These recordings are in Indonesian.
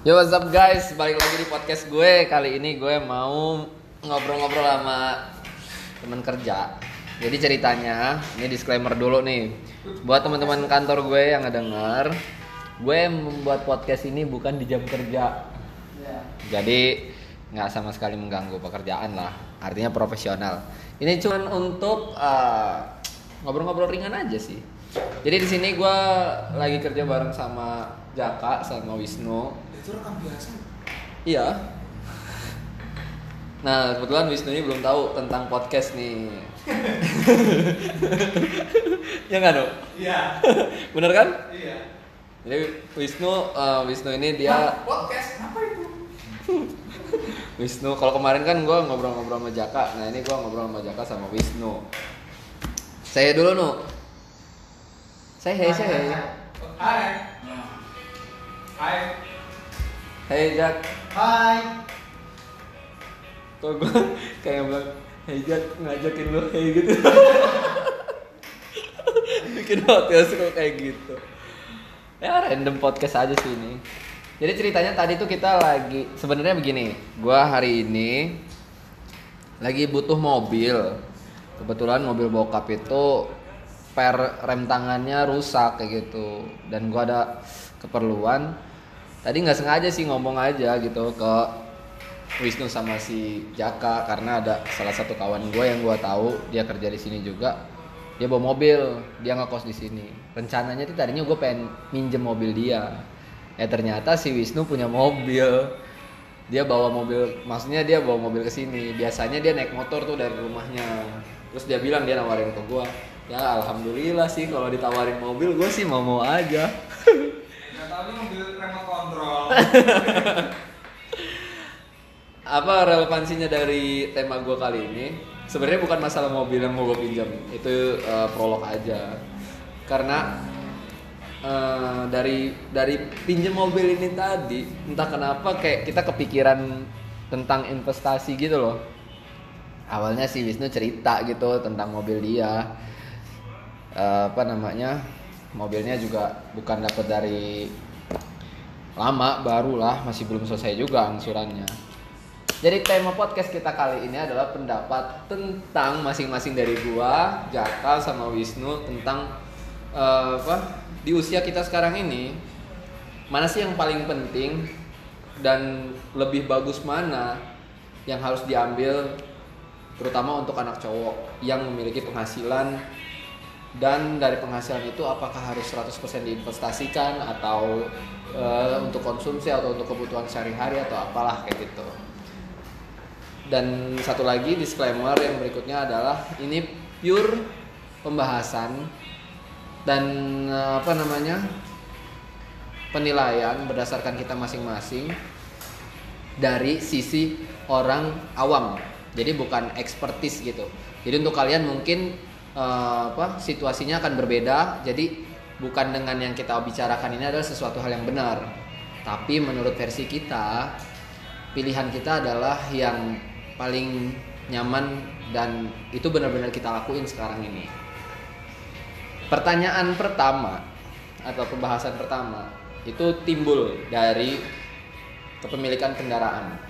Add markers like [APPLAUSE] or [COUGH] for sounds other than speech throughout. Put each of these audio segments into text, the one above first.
Yo what's up guys, balik lagi di podcast gue. Kali ini gue mau ngobrol-ngobrol sama teman kerja. Jadi ceritanya, ini disclaimer dulu nih. Buat teman-teman kantor gue yang ngedenger Gue membuat podcast ini bukan di jam kerja. Jadi nggak sama sekali mengganggu pekerjaan lah. Artinya profesional. Ini cuman untuk eh, ngobrol-ngobrol ringan aja sih. Jadi di sini gue lagi kerja bareng sama Jaka sama Wisnu Itu rekam biasa. Iya. Nah, kebetulan Wisnu ini belum tahu tentang podcast nih. [LAUGHS] ya nggak dong? Iya. [LAUGHS] Bener kan? Iya. Jadi Wisnu, eh, Wisnu ini dia podcast apa itu? [LAUGHS] Wisnu. Kalau kemarin kan gue ngobrol-ngobrol sama Jaka. Nah ini gue ngobrol sama Jaka sama Wisnu. Saya dulu nu. Saya hey saya. Hai. Hai. Hey Jak. Hai. Kok gue [LAUGHS] kayak bilang Hey Jak ngajakin lo hey gitu. [LAUGHS] Bikin podcast kok kayak gitu. Ya random podcast aja sih ini. Jadi ceritanya tadi tuh kita lagi sebenarnya begini. Gua hari ini lagi butuh mobil. Kebetulan mobil bokap itu per rem tangannya rusak kayak gitu. Dan gua ada keperluan. Tadi nggak sengaja sih ngomong aja gitu ke Wisnu sama si Jaka karena ada salah satu kawan gue yang gue tahu dia kerja di sini juga. Dia bawa mobil dia ngekos di sini. Rencananya tuh tadinya gue pengen minjem mobil dia. Eh ternyata si Wisnu punya mobil. Dia bawa mobil maksudnya dia bawa mobil ke sini. Biasanya dia naik motor tuh dari rumahnya. Terus dia bilang dia nawarin ke gue ya alhamdulillah sih kalau ditawarin mobil gue sih mau mau aja [LAUGHS] Nggak tahu ini mobil remote control. Apa relevansinya dari tema gue kali ini? Sebenarnya bukan masalah mobil yang mau gue pinjam itu eh, prolog aja. Karena eh, dari dari pinjam mobil ini tadi entah kenapa kayak kita kepikiran tentang investasi gitu loh. Awalnya si Wisnu cerita gitu tentang mobil dia. Eh, apa namanya mobilnya juga bukan dapat dari lama baru lah masih belum selesai juga angsurannya. Jadi tema podcast kita kali ini adalah pendapat tentang masing-masing dari gua, Jaka sama Wisnu tentang eh, apa di usia kita sekarang ini mana sih yang paling penting dan lebih bagus mana yang harus diambil terutama untuk anak cowok yang memiliki penghasilan dan dari penghasilan itu apakah harus 100% diinvestasikan atau eh, untuk konsumsi atau untuk kebutuhan sehari-hari atau apalah kayak gitu. Dan satu lagi disclaimer yang berikutnya adalah ini pure pembahasan dan eh, apa namanya penilaian berdasarkan kita masing-masing dari sisi orang awam. Jadi bukan expertise gitu. Jadi untuk kalian mungkin eh, apa situasinya akan berbeda. Jadi bukan dengan yang kita bicarakan ini adalah sesuatu hal yang benar. Tapi menurut versi kita pilihan kita adalah yang paling nyaman dan itu benar-benar kita lakuin sekarang ini. Pertanyaan pertama atau pembahasan pertama itu timbul dari kepemilikan kendaraan.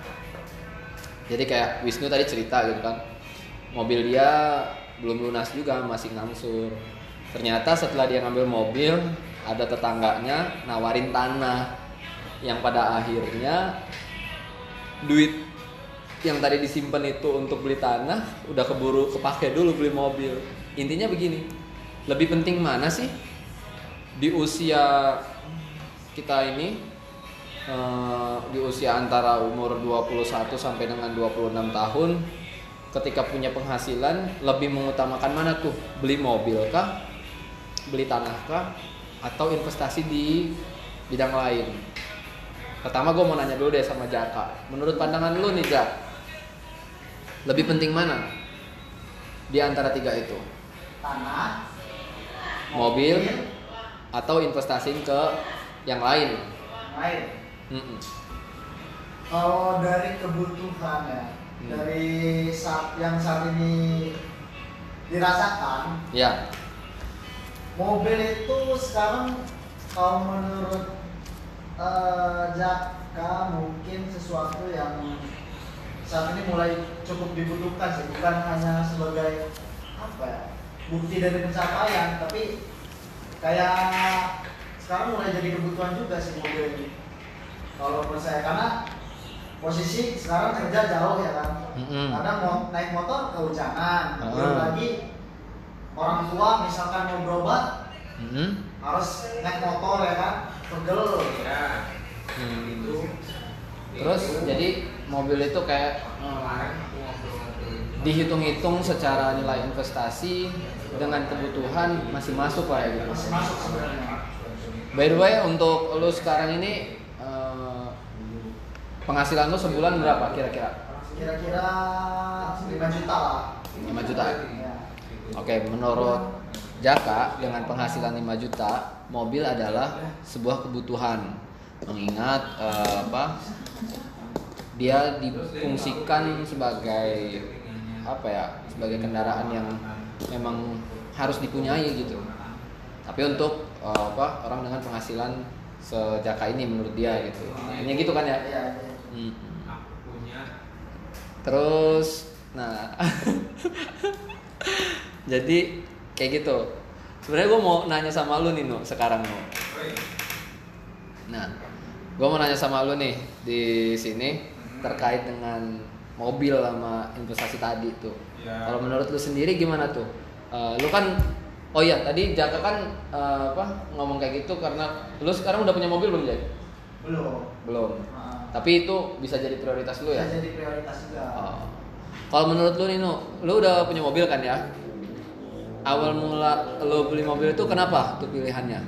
Jadi kayak Wisnu tadi cerita gitu kan, mobil dia belum lunas juga masih ngangsur. Ternyata setelah dia ngambil mobil, ada tetangganya nawarin tanah yang pada akhirnya duit yang tadi disimpan itu untuk beli tanah udah keburu kepake dulu beli mobil. Intinya begini, lebih penting mana sih di usia kita ini eh, di usia antara umur 21 sampai dengan 26 tahun ketika punya penghasilan lebih mengutamakan mana tuh? Beli mobil kah? Beli tanah kah? Atau investasi di bidang lain? Pertama gue mau nanya dulu deh sama Jaka. Menurut pandangan lu nih Jak lebih penting mana di antara tiga itu? Tanah mobil atau investasi ke yang lain? lain. Mm-mm. kalau dari kebutuhan ya Hmm. dari saat yang saat ini dirasakan ya mobil itu sekarang kalau menurut eh, Jaka mungkin sesuatu yang saat ini mulai cukup dibutuhkan sih, bukan hanya sebagai apa ya bukti dari pencapaian, tapi kayak sekarang mulai jadi kebutuhan juga sih mobil ini. Kalau menurut saya karena posisi sekarang kerja jauh ya kan, Mm-mm. kadang mau naik motor kehujanan, Ah. belum lagi orang tua misalkan mau berobat Mm-mm. harus naik motor ya kan, pegel. Ya. Hmm. Itu. Terus Itu. jadi mobil itu kayak dihitung-hitung secara nilai investasi dengan kebutuhan masih masuk lah ya gitu. Masih masuk sebenarnya. By the way untuk lu sekarang ini penghasilan lu sebulan berapa kira-kira? Kira-kira 5 juta lah. 5 juta. Ya. Oke, menurut Jaka dengan penghasilan 5 juta, mobil adalah sebuah kebutuhan. Mengingat eh, apa? Dia difungsikan sebagai apa ya? Sebagai kendaraan yang memang harus dipunyai gitu. Tapi untuk eh, apa? Orang dengan penghasilan sejaka ini menurut dia gitu. Ini gitu kan ya? Iya. Hmm. Aku punya Terus, nah, [LAUGHS] jadi kayak gitu. Sebenarnya gue mau nanya sama lu nih, Nu, sekarang Nu. Oi. Nah, gue mau nanya sama lu nih di sini terkait dengan mobil sama investasi tadi tuh. Ya. Kalau menurut lu sendiri gimana tuh? Eh, lu kan, oh iya tadi Jaka kan eh, apa ngomong kayak gitu karena lu sekarang udah punya mobil belum Jack? Belum. Belum. Tapi itu bisa jadi prioritas lu ya? bisa jadi prioritas juga. Oh. Kalau menurut lu Nino, lu udah punya mobil kan ya? Awal mula lu beli mobil itu kenapa tuh pilihannya?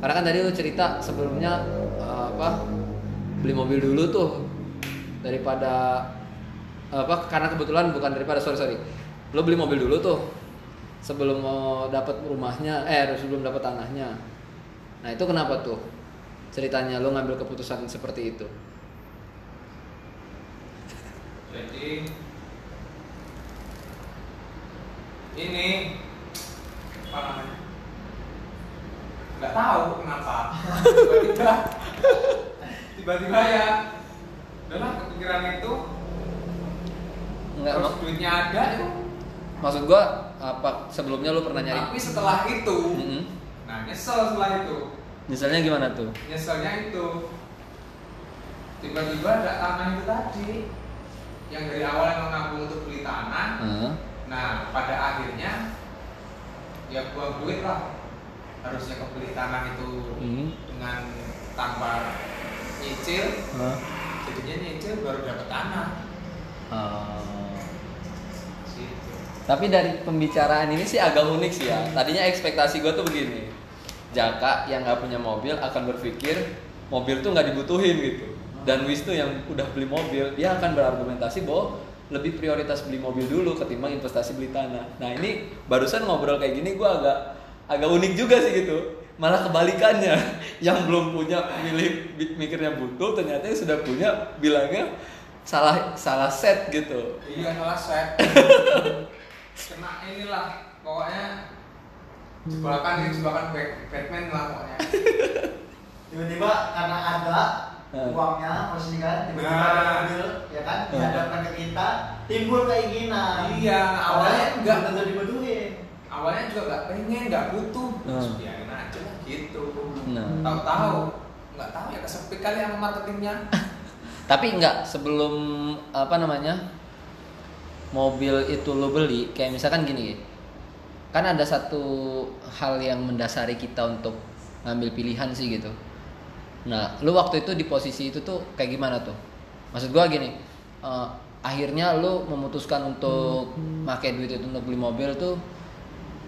Karena kan tadi lu cerita sebelumnya eh, apa beli mobil dulu tuh daripada apa karena kebetulan bukan daripada sorry sorry lu beli mobil dulu tuh sebelum mau dapat rumahnya eh sebelum dapat tanahnya nah itu kenapa tuh ceritanya lu ngambil keputusan seperti itu Jadi ini apa namanya? Nggak tahu kenapa. Tiba-tiba, tiba-tiba ya, udahlah kepikiran itu. Enggak, terus duitnya ada itu. maksud gua apa sebelumnya lu pernah nyari Tapi setelah itu, Mm-mm. nah nyesel setelah itu. Misalnya gimana tuh? Nyeselnya itu tiba-tiba ada tanah itu tadi yang dari awal emang nabung untuk beli tanah Heeh. Nah, pada akhirnya ya buang duit lah. Harusnya kebeli tanah itu Hmm. dengan tanpa nyicil, Hah? jadinya nyicil baru dapat tanah. Gitu. Tapi dari pembicaraan ini sih agak unik sih ya. Tadinya ekspektasi gue tuh begini. Jaka yang nggak punya mobil akan berpikir mobil tuh nggak dibutuhin gitu. Dan Wisnu yang udah beli mobil, dia akan berargumentasi bahwa lebih prioritas beli mobil dulu ketimbang investasi beli tanah. Nah ini barusan ngobrol kayak gini gue agak agak unik juga sih gitu. Malah kebalikannya, [LAUGHS] yang belum punya milih mikirnya butuh, ternyata yang sudah punya bilangnya salah salah set gitu. Iya salah set. [LAUGHS] Kena inilah pokoknya jebakan ini jebakan Bat- Batman lah pokoknya. [LAUGHS] Tiba-tiba karena ada. Uangnya posisi kan tiba-tiba Nah. ada mobil ya kan Hmm. dihadapkan ke kita timbul keinginan Iya, awalnya belum tentu dibutuhin Awalnya juga nggak pengen, nggak butuh. Hmm. biarin aja gitu. Nah. Tahu-tahu nggak tahu ya kesepit kali sama marketingnya. [LAUGHS] Tapi enggak sebelum apa namanya mobil itu lo beli kayak misalkan gini kan ada satu hal yang mendasari kita untuk ngambil pilihan sih gitu. Nah, lu waktu itu di posisi itu tuh kayak gimana tuh? Maksud gua gini, eh, akhirnya lu memutuskan untuk pakai duit itu untuk beli mobil tuh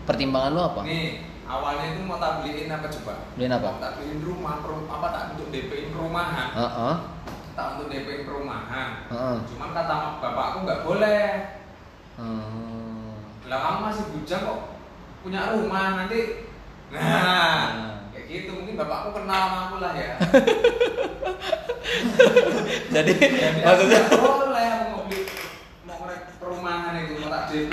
pertimbangan lu apa? Nih, awalnya itu mau tak beliin apa coba? Beliin apa? Mau tak beliin rumah, apa tak untuk DP-in perumahan? Heeh. Tak untuk DP-in perumahan. Heeh. Cuman kata bapakku nggak boleh. Hmm. Lah kamu masih bujang kok punya rumah nanti. Nah, Nah. Gitu mungkin bapakku kenal sama aku lah ya. [LAUGHS] Jadi aku maksudnya boleh aku mau beli mau ngorek perumahan itu mau tak DP.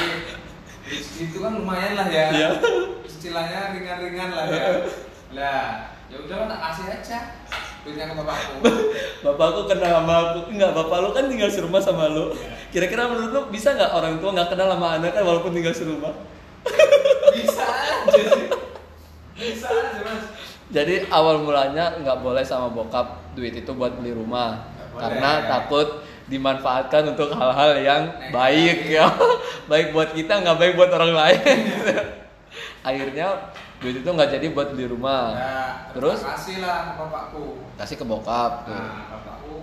Itu kan lumayan lah ya. Iya. Istilahnya ringan-ringan lah ya. Lah, ya udah tak kasih aja. duitnya ke bapakku [LAUGHS] Bapakku kenal sama aku. Enggak, bapak lu kan tinggal serumah sama lu. Kira-kira menurut lu bisa nggak orang tua nggak kenal sama anak kan walaupun tinggal serumah? bisa aja sih bisa aja mas Jadi awal mulanya nggak boleh sama bokap duit itu buat beli rumah boleh. karena takut dimanfaatkan untuk hal-hal yang Negatif. baik ya, [LAUGHS] baik buat kita nggak baik buat orang lain. [LAUGHS] Akhirnya duit itu nggak jadi buat beli rumah. ya, Terus kasih lah ke bapakku kasih ke bokap tuh. nah bapakku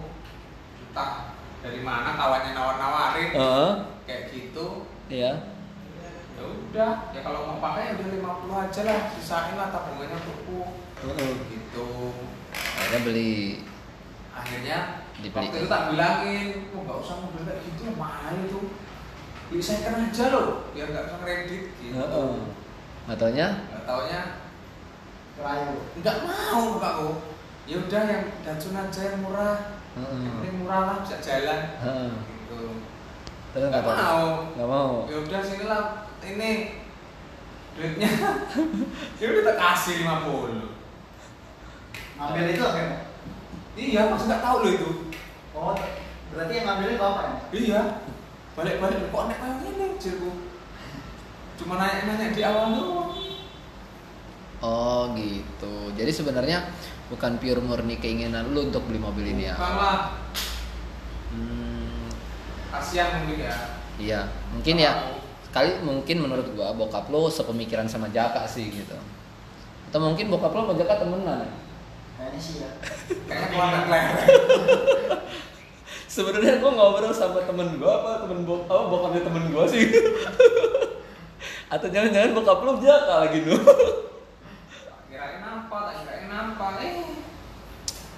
entah dari mana kawannya nawar-nawarin Heeh, kayak gitu iya. Ya udah ya kalau mau pakai ya udah 50 aja lah sisain lah tabungannya untukku Heeh. gitu Akhirnya beli. akhirnya Dibelikan. waktu itu tak bilangin oh nggak usah mobil kayak gitu mahal itu beli second aja loh biar nggak usah kredit gitu Heeh. Nggak taunya? nggak taunya Kerayu. nggak mau bapakku ya udah yang Datsun aja yang murah yang Heeh. penting murah lah bisa jalan Heeh. gitu Terus nggak mau Nggak mau. ya udah sini lah ini duitnya [LAUGHS] ya udah tak kasih 50 Ngambil itu akhirnya. iya mas nggak tahu loh itu Oh, berarti yang ngambilnya bapak ya? iya balik-balik kok nek kayak ini jirku cuma nanya-nanya di awal doang Oh gitu. Jadi sebenarnya bukan pure murni keinginan lu untuk beli mobil ini ya. Bukan lah Hmm, kasihan mungkin ya iya, mungkin ya. Kali mungkin menurut gua bokap lu sepemikiran sama Jaka sih gitu. Atau mungkin bokap lu sama Jaka temenan. Kayaknya sih ya. [LAUGHS] kayaknya gua anak lereng [LAUGHS] Sebenarnya gua ngobrol sama temen gua apa temen bok apa bokapnya temen gua sih. [LAUGHS] Atau jangan-jangan bokap lu Jaka lagi nu. kirain apa tak kirain apa eh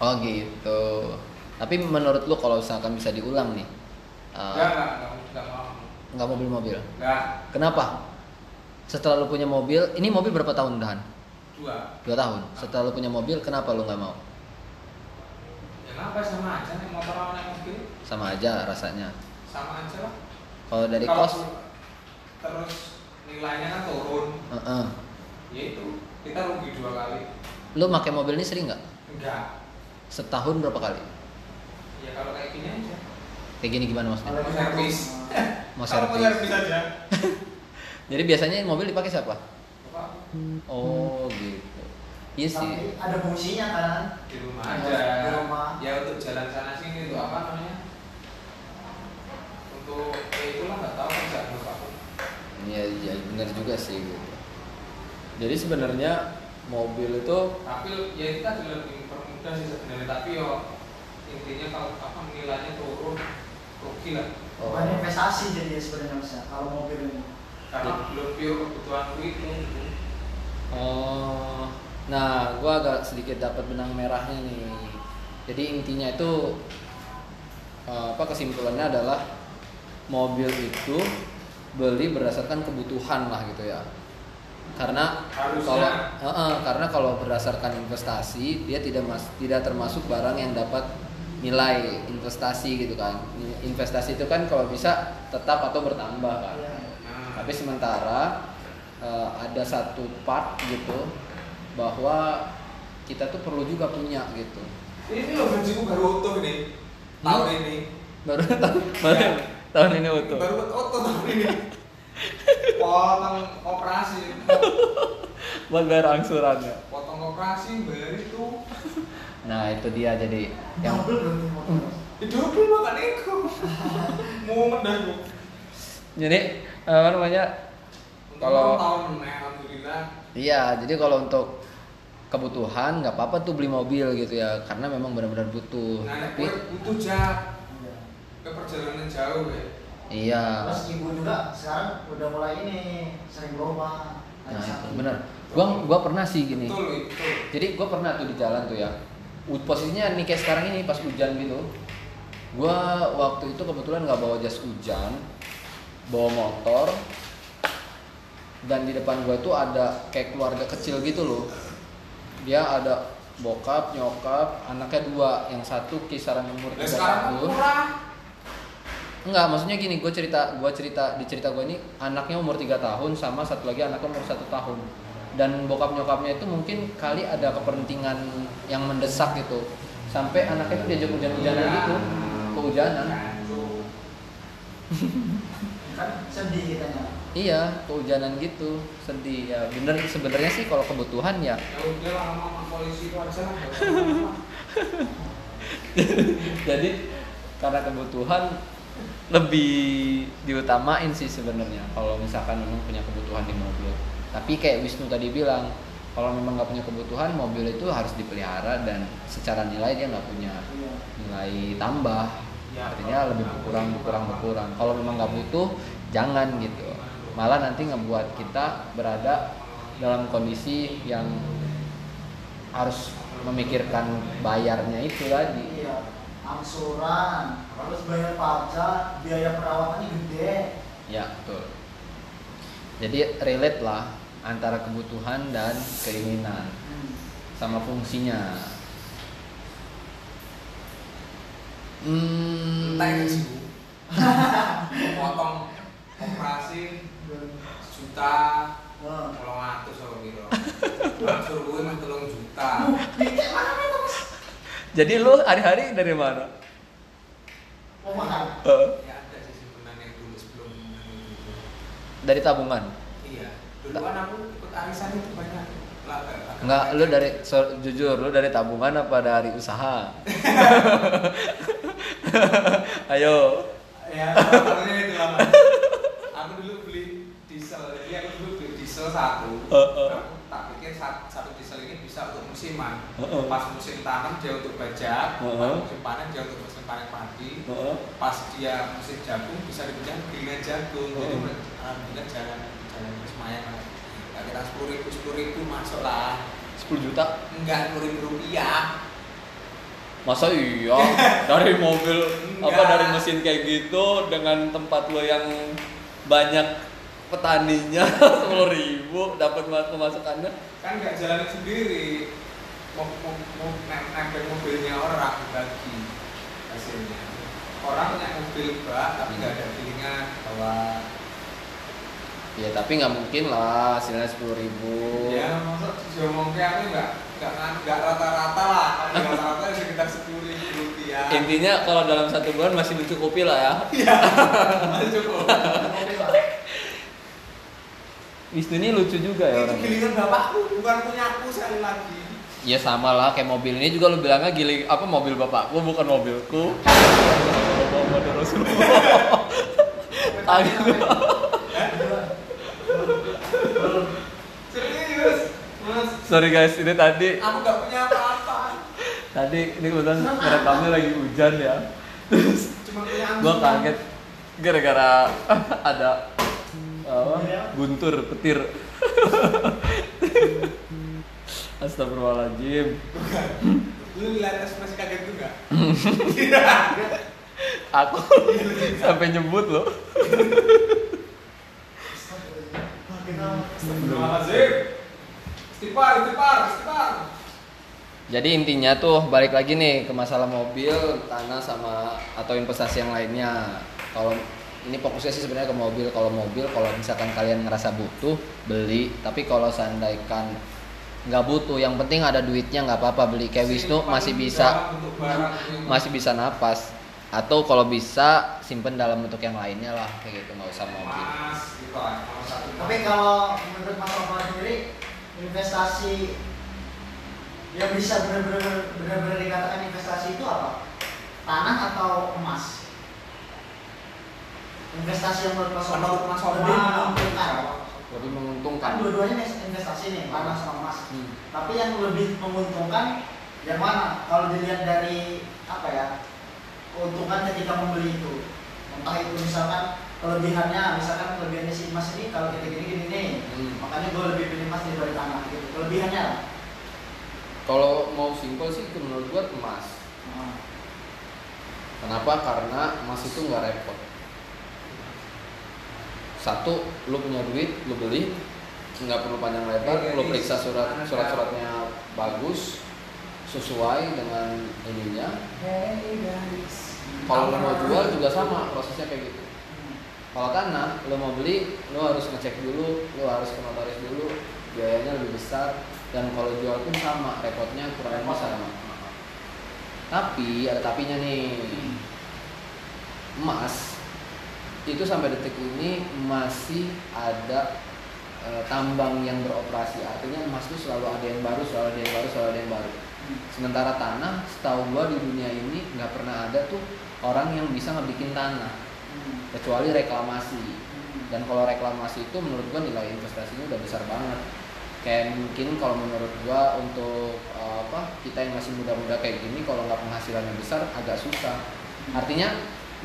Oh gitu. Tapi menurut lu kalau misalkan bisa diulang nih, uh, enggak enggak enggak mau nggak mau beli mobil. enggak Kenapa? Setelah lu punya mobil, ini mobil berapa tahun udahan? dua Dua tahun. Setelah lu punya mobil, kenapa lu nggak mau? ya kenapa sama aja nih motor sama naik mobil Sama aja rasanya. sama aja lah Kalau dari Kalau kos, terus nilainya kan turun Heeh. ya itu kita rugi dua kali lu pakai mobil ini sering nggak? enggak Setahun berapa kali? ya kalau kayak gini aja Kayak gini gimana maksudnya? Mau servis. Mau Kalau mau servis. servis aja [LAUGHS] Jadi biasanya mobil dipakai siapa? Bapak, Oh gitu. Iya sih. Tapi ada fungsinya kan? di rumah Di aja rumah. ya untuk jalan sana sini itu apa namanya untuk ya itulah nggak tahu kerjaan bapakku Iya iya benar juga sih gitu. Jadi sebenarnya mobil itu tapi ya itu tadi lebih mempermudah sih sebenarnya tapi yo intinya kalau apa nilainya turun rugi lah oh, Bukan investasi jadi sebenarnya mas ya, kalau mobil ini. karena belum pure kebutuhanku itu Oh, nah, gua agak sedikit dapat benang merahnya nih. Jadi intinya itu eh, apa kesimpulannya adalah mobil itu beli berdasarkan kebutuhan lah gitu ya. Karena Harusnya. kalau eh, eh, karena kalau berdasarkan investasi dia tidak mas tidak termasuk barang yang dapat nilai investasi gitu kan. Investasi itu kan kalau bisa tetap atau bertambah kan. Iya. nah, Tapi sementara eh, ada satu part gitu bahwa kita tuh perlu juga punya gitu. ini loh gajiku baru utuh nih tahun ini Baru tahun baru tahun ini utuh. baru utuh tahun ini potong operasi Buat bayar angsurannya. potong operasi bayar itu Nah, itu dia jadi yang Mobil berarti mobil. Mas. double makan itu mau mendagu jadi apa namanya? Kalau- tahun alhamdulillah Iya, jadi kalau untuk kebutuhan nggak apa-apa tuh beli mobil gitu ya, karena memang benar-benar butuh. nah Tapi butuh jak Iya. ke perjalanan jauh ya iya. Terus ibu juga sekarang udah mulai ini sering berubah. Nah, itu bener. Gua gua pernah sih gini. betul betul Jadi gue pernah tuh di jalan tuh ya. Posisinya nih kayak sekarang ini pas hujan gitu. Gue waktu itu kebetulan nggak bawa jas hujan, bawa motor. Dan di depan gue tuh ada kayak keluarga kecil gitu loh. Dia ada bokap, nyokap, anaknya dua. Yang satu kisaran umur dan 3 sekarang kan tahun. Enggak, maksudnya gini, gue cerita, gue cerita di cerita gue ini anaknya umur 3 tahun sama satu lagi anaknya umur satu tahun. Dan bokap nyokapnya itu mungkin kali ada kepentingan yang mendesak gitu. sampai anaknya tuh diajak hujan-hujanan Iya. gitu. Kehujanan. Kan sedih kitanya iya kehujanan gitu. Sedih. Ya bener sebenarnya sih kalau kebutuhan ya. Ya udah polisi itu aja [LAUGHS] jadi karena kebutuhan lebih diutamain sih sebenarnya kalau misalkan memang punya kebutuhan di mobil. Tapi kayak Wisnu tadi bilang kalau memang nggak punya kebutuhan mobil itu harus dipelihara dan secara nilai dia nggak punya iya. nilai tambah. Ya, artinya lebih berkurang berkurang berkurang. Kalau memang nggak butuh jangan gitu. Malah nanti ngebuat kita berada dalam kondisi yang harus memikirkan bayarnya itu tadi iya angsuran harus bayar pajak biaya perawatannya gede. Ya betul. Jadi relate lah antara kebutuhan dan keinginan hmm. sama fungsinya. Hmm, potong operasi juta kalau ngatur sama biro ngatur gue mah telung juta Dikit mana itu mas? Jadi lu hari-hari dari mana Mau makan? Eh, ya ada sih simpenan yang dulu sebelum dari tabungan iya dulu kan aku ikut arisan itu banyak Enggak, lu dari so- jujur lu dari tabungan apa dari usaha? [LAUGHS] Ayo. ya awalnya itu lama aku dulu beli diesel jadi aku dulu beli diesel satu Heeh. aku tak pikir satu, satu bisa untuk musiman Heeh. pas musim tanam dia untuk bajak Heeh. pas musim panen dia untuk musim panen padi pas dia musim jagung bisa dipecah gilingan jagung jadi Heeh. alhamdulillah jalan jalan lumayan ya kita sepuluh ribu sepuluh ribu masuk lah 10 juta? enggak sepuluh ribu rupiah Masa iya? [LAUGHS] Dari mobil apa Enggak. dari mesin kayak gitu dengan tempat lo yang banyak petaninya [LAUGHS] sepuluh ribu dapat mas- pemasukannya. Kan nggak jalan sendiri. Mau mau mau nem- nempel mobilnya orang bagi hasilnya. Orang punya mobil bak tapi nggak ada gilingan bahwa ya tapi nggak mungkin lah hasilnya sepuluh ribu. Ya maksud diomongnya aku nggak nggak rata-rata lah. [LAUGHS] Rata-rata ya sekitar sepuluh ribu rupiah. Intinya kalau dalam satu bulan masih mencukupi lah ya. Iya masih cukup. [LAUGHS] Wisnu ini lucu juga ya itu orangnya. gilingan bapakku bukan punya aku sekali lagi. Ya sama lah kayak mobil ini juga lu bilangnya giling apa mobil bapakku bukan mobilku. Serius? Mas. Sorry guys, ini tadi aku nggak punya apa-apa. Tadi ini kebetulan merekamnya lagi hujan ya. Terus cuma punya gua kaget gara-gara [LAUGHS] ada guntur petir. [LAUGHS] Astagfirullahaladzim. lu lihat ekspresi kaget nggak [LAUGHS] Aku [LAUGHS] sampai nyebut loh. Astagfirullahaladzim Istighfar, istighfar, istighfar Jadi intinya tuh balik lagi nih ke masalah mobil, tanah sama atau investasi yang lainnya. Kalau ini fokusnya sih sebenarnya ke mobil. Kalau mobil, kalau misalkan kalian ngerasa butuh, beli. Tapi kalau seandainya nggak butuh, yang penting ada duitnya nggak apa-apa beli. Kayak Wisnu masih bisa masih bisa napas. Atau kalau bisa simpen dalam bentuk yang lainnya lah kayak gitu nggak usah mobil. Mas, gitu Tapi kalau menurut Mas Rafa sendiri investasi yang bisa benar-benar benar-benar dikatakan investasi itu apa? Tanah atau emas? Investasi yang menurut Mas Menurut Mas Rafa. lebih menguntungkan. Lebih Kan menguntungkan. dua-duanya investasi nih, tanah sama emas. Hmm. Tapi yang lebih menguntungkan yang mana? Kalau dilihat dari apa ya? Keuntungan ketika membeli itu. Entah itu misalkan kelebihannya, misalkan kelebihannya si emas ini kalau kita gini-gini nih, Hmm. makanya gue lebih pilih emas daripada tanah gitu. Kelebihannya. Kalau mau simpel sih menurut gua emas. Nah, Kenapa? Karena emas itu nggak repot. Satu, lu punya duit, lu beli, nggak perlu panjang lebar, lu periksa surat surat suratnya bagus, sesuai dengan ininya. Kalau lu mau jual juga sama prosesnya kayak gitu. hmm. Kalau tanah, lu mau beli, lu harus ngecek dulu, lu harus ke notaris dulu, biayanya lebih besar. Dan kalau jual pun sama, repotnya kurang lebih sama. Tapi ada tapinya nih. Emas itu sampai detik ini masih ada eh, tambang yang beroperasi. Artinya emas itu selalu ada yang baru, selalu ada yang baru, selalu ada yang baru. Sementara tanah, setahu gua di dunia ini nggak pernah ada tuh orang yang bisa ngebikin tanah kecuali reklamasi. Dan kalau reklamasi itu menurut gua nilai investasinya udah besar banget. Kayak mungkin kalau menurut gua untuk eh, apa kita yang masih muda-muda kayak gini kalau nggak penghasilannya besar agak susah. Artinya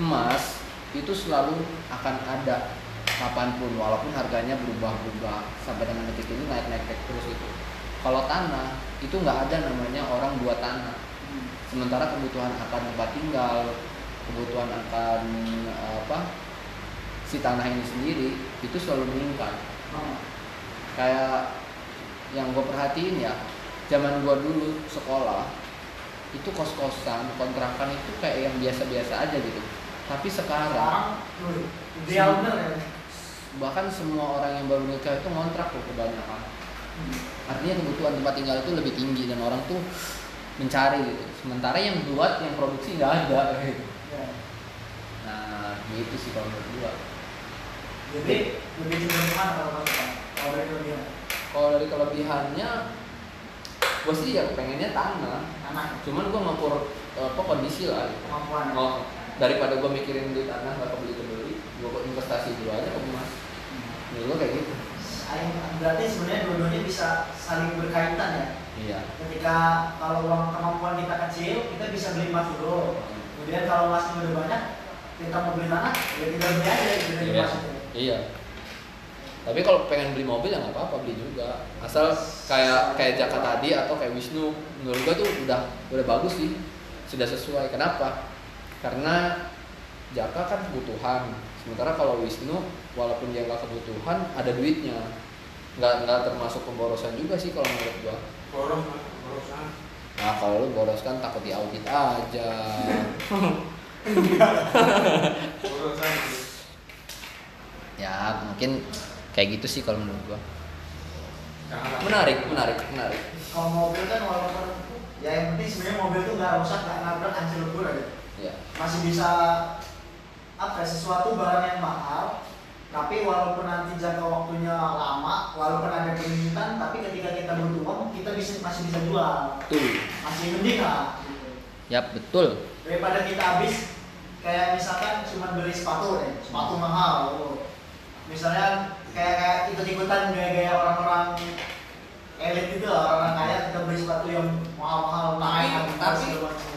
emas itu selalu akan ada kapan pun walaupun harganya berubah-ubah sampai dengan detik ini naik-naik terus itu. Kalau tanah itu nggak ada namanya orang buat tanah. Sementara kebutuhan akan tempat tinggal, kebutuhan akan apa si tanah ini sendiri itu selalu meningkat. Kayak yang gue perhatiin ya, zaman gue dulu sekolah itu kos-kosan, kontrakan itu kayak yang biasa-biasa aja gitu. Tapi sekarang bener ya bahkan semua orang yang baru nikah itu ngontrak tuh kebanyakan. Artinya kebutuhan tempat tinggal itu lebih tinggi dan orang tuh mencari gitu. Sementara yang buat, yang produksi nggak ada [LAUGHS] gitu. Ya. Nah, gitu sih kalau menurut gua. jadi lebih cenderung mana kalau kalau dari kelebihan Kalau dari kelebihannya, gua sih ya pengennya tanah. anak Cuman gua ngukur apa kondisi lah. Gitu. kemampuan Oh, daripada gua mikirin beli tanah nggak kebeli kebeli, gua kok investasi dulu aja ke emas. Menurut gua kayak gitu. Berarti sebenarnya dua-duanya bisa saling berkaitan ya Iya. ketika kalau uang kemampuan kita kecil kita bisa beli emas dulu kemudian kalau emasnya udah banyak kita mau beli tanah ya kita beli aja gitu dari Iya. emas Iya. Tapi kalau pengen beli mobil ya nggak apa-apa beli juga. Asal kayak kayak Jaka tadi atau kayak Wisnu, menurut gua tuh udah udah bagus sih, sudah sesuai. Kenapa? Karena Jaka kan kebutuhan. Sementara kalau Wisnu, walaupun dia nggak kebutuhan, ada duitnya. Nggak nggak termasuk pemborosan juga sih kalau menurut gua. boros mas borosan Nah kalau lu boros kan takut diaudit aja. borosan ya mungkin kayak gitu sih kalau menurut gua. Menarik, menarik, menarik. kalau mobil kan walaupun ya yang penting sebenarnya mobil tuh nggak rusak nggak nabrak hancur lebur aja Ya. masih bisa apa ya, sesuatu barang yang mahal tapi walaupun nanti jangka waktunya lama walaupun ada permintaan tapi ketika kita butuh uang kita bisa masih bisa jual Tuh. masih mending lah gitu. Yap, betul. daripada kita habis kayak misalkan cuma beli sepatu nih sepatu mahal oh. misalnya kayak kayak ikut ikutan gaya-gaya orang-orang elit itu lah orang kaya kita beli sepatu yang mahal-mahal naik Tapi- tapi- segala macam.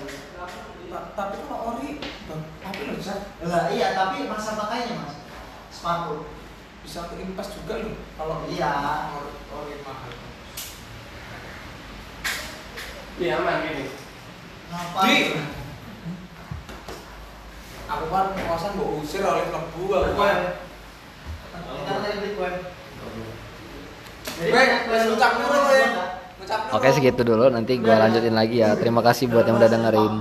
Ta- tapi kalau ori Bang, tapi loh bisa lah iya tapi masa pakainya mas. Sepatu. Bisa keimpas juga loh kalau Iya. ori, ori mahal. Iya aman gini. ngapain? Di. aku kan kosan mau usir oleh lebu aku kan kita tadi beli kue. Oke segitu dulu. Nanti gua lanjutin lagi ya. Terima kasih buat yang udah dengerin.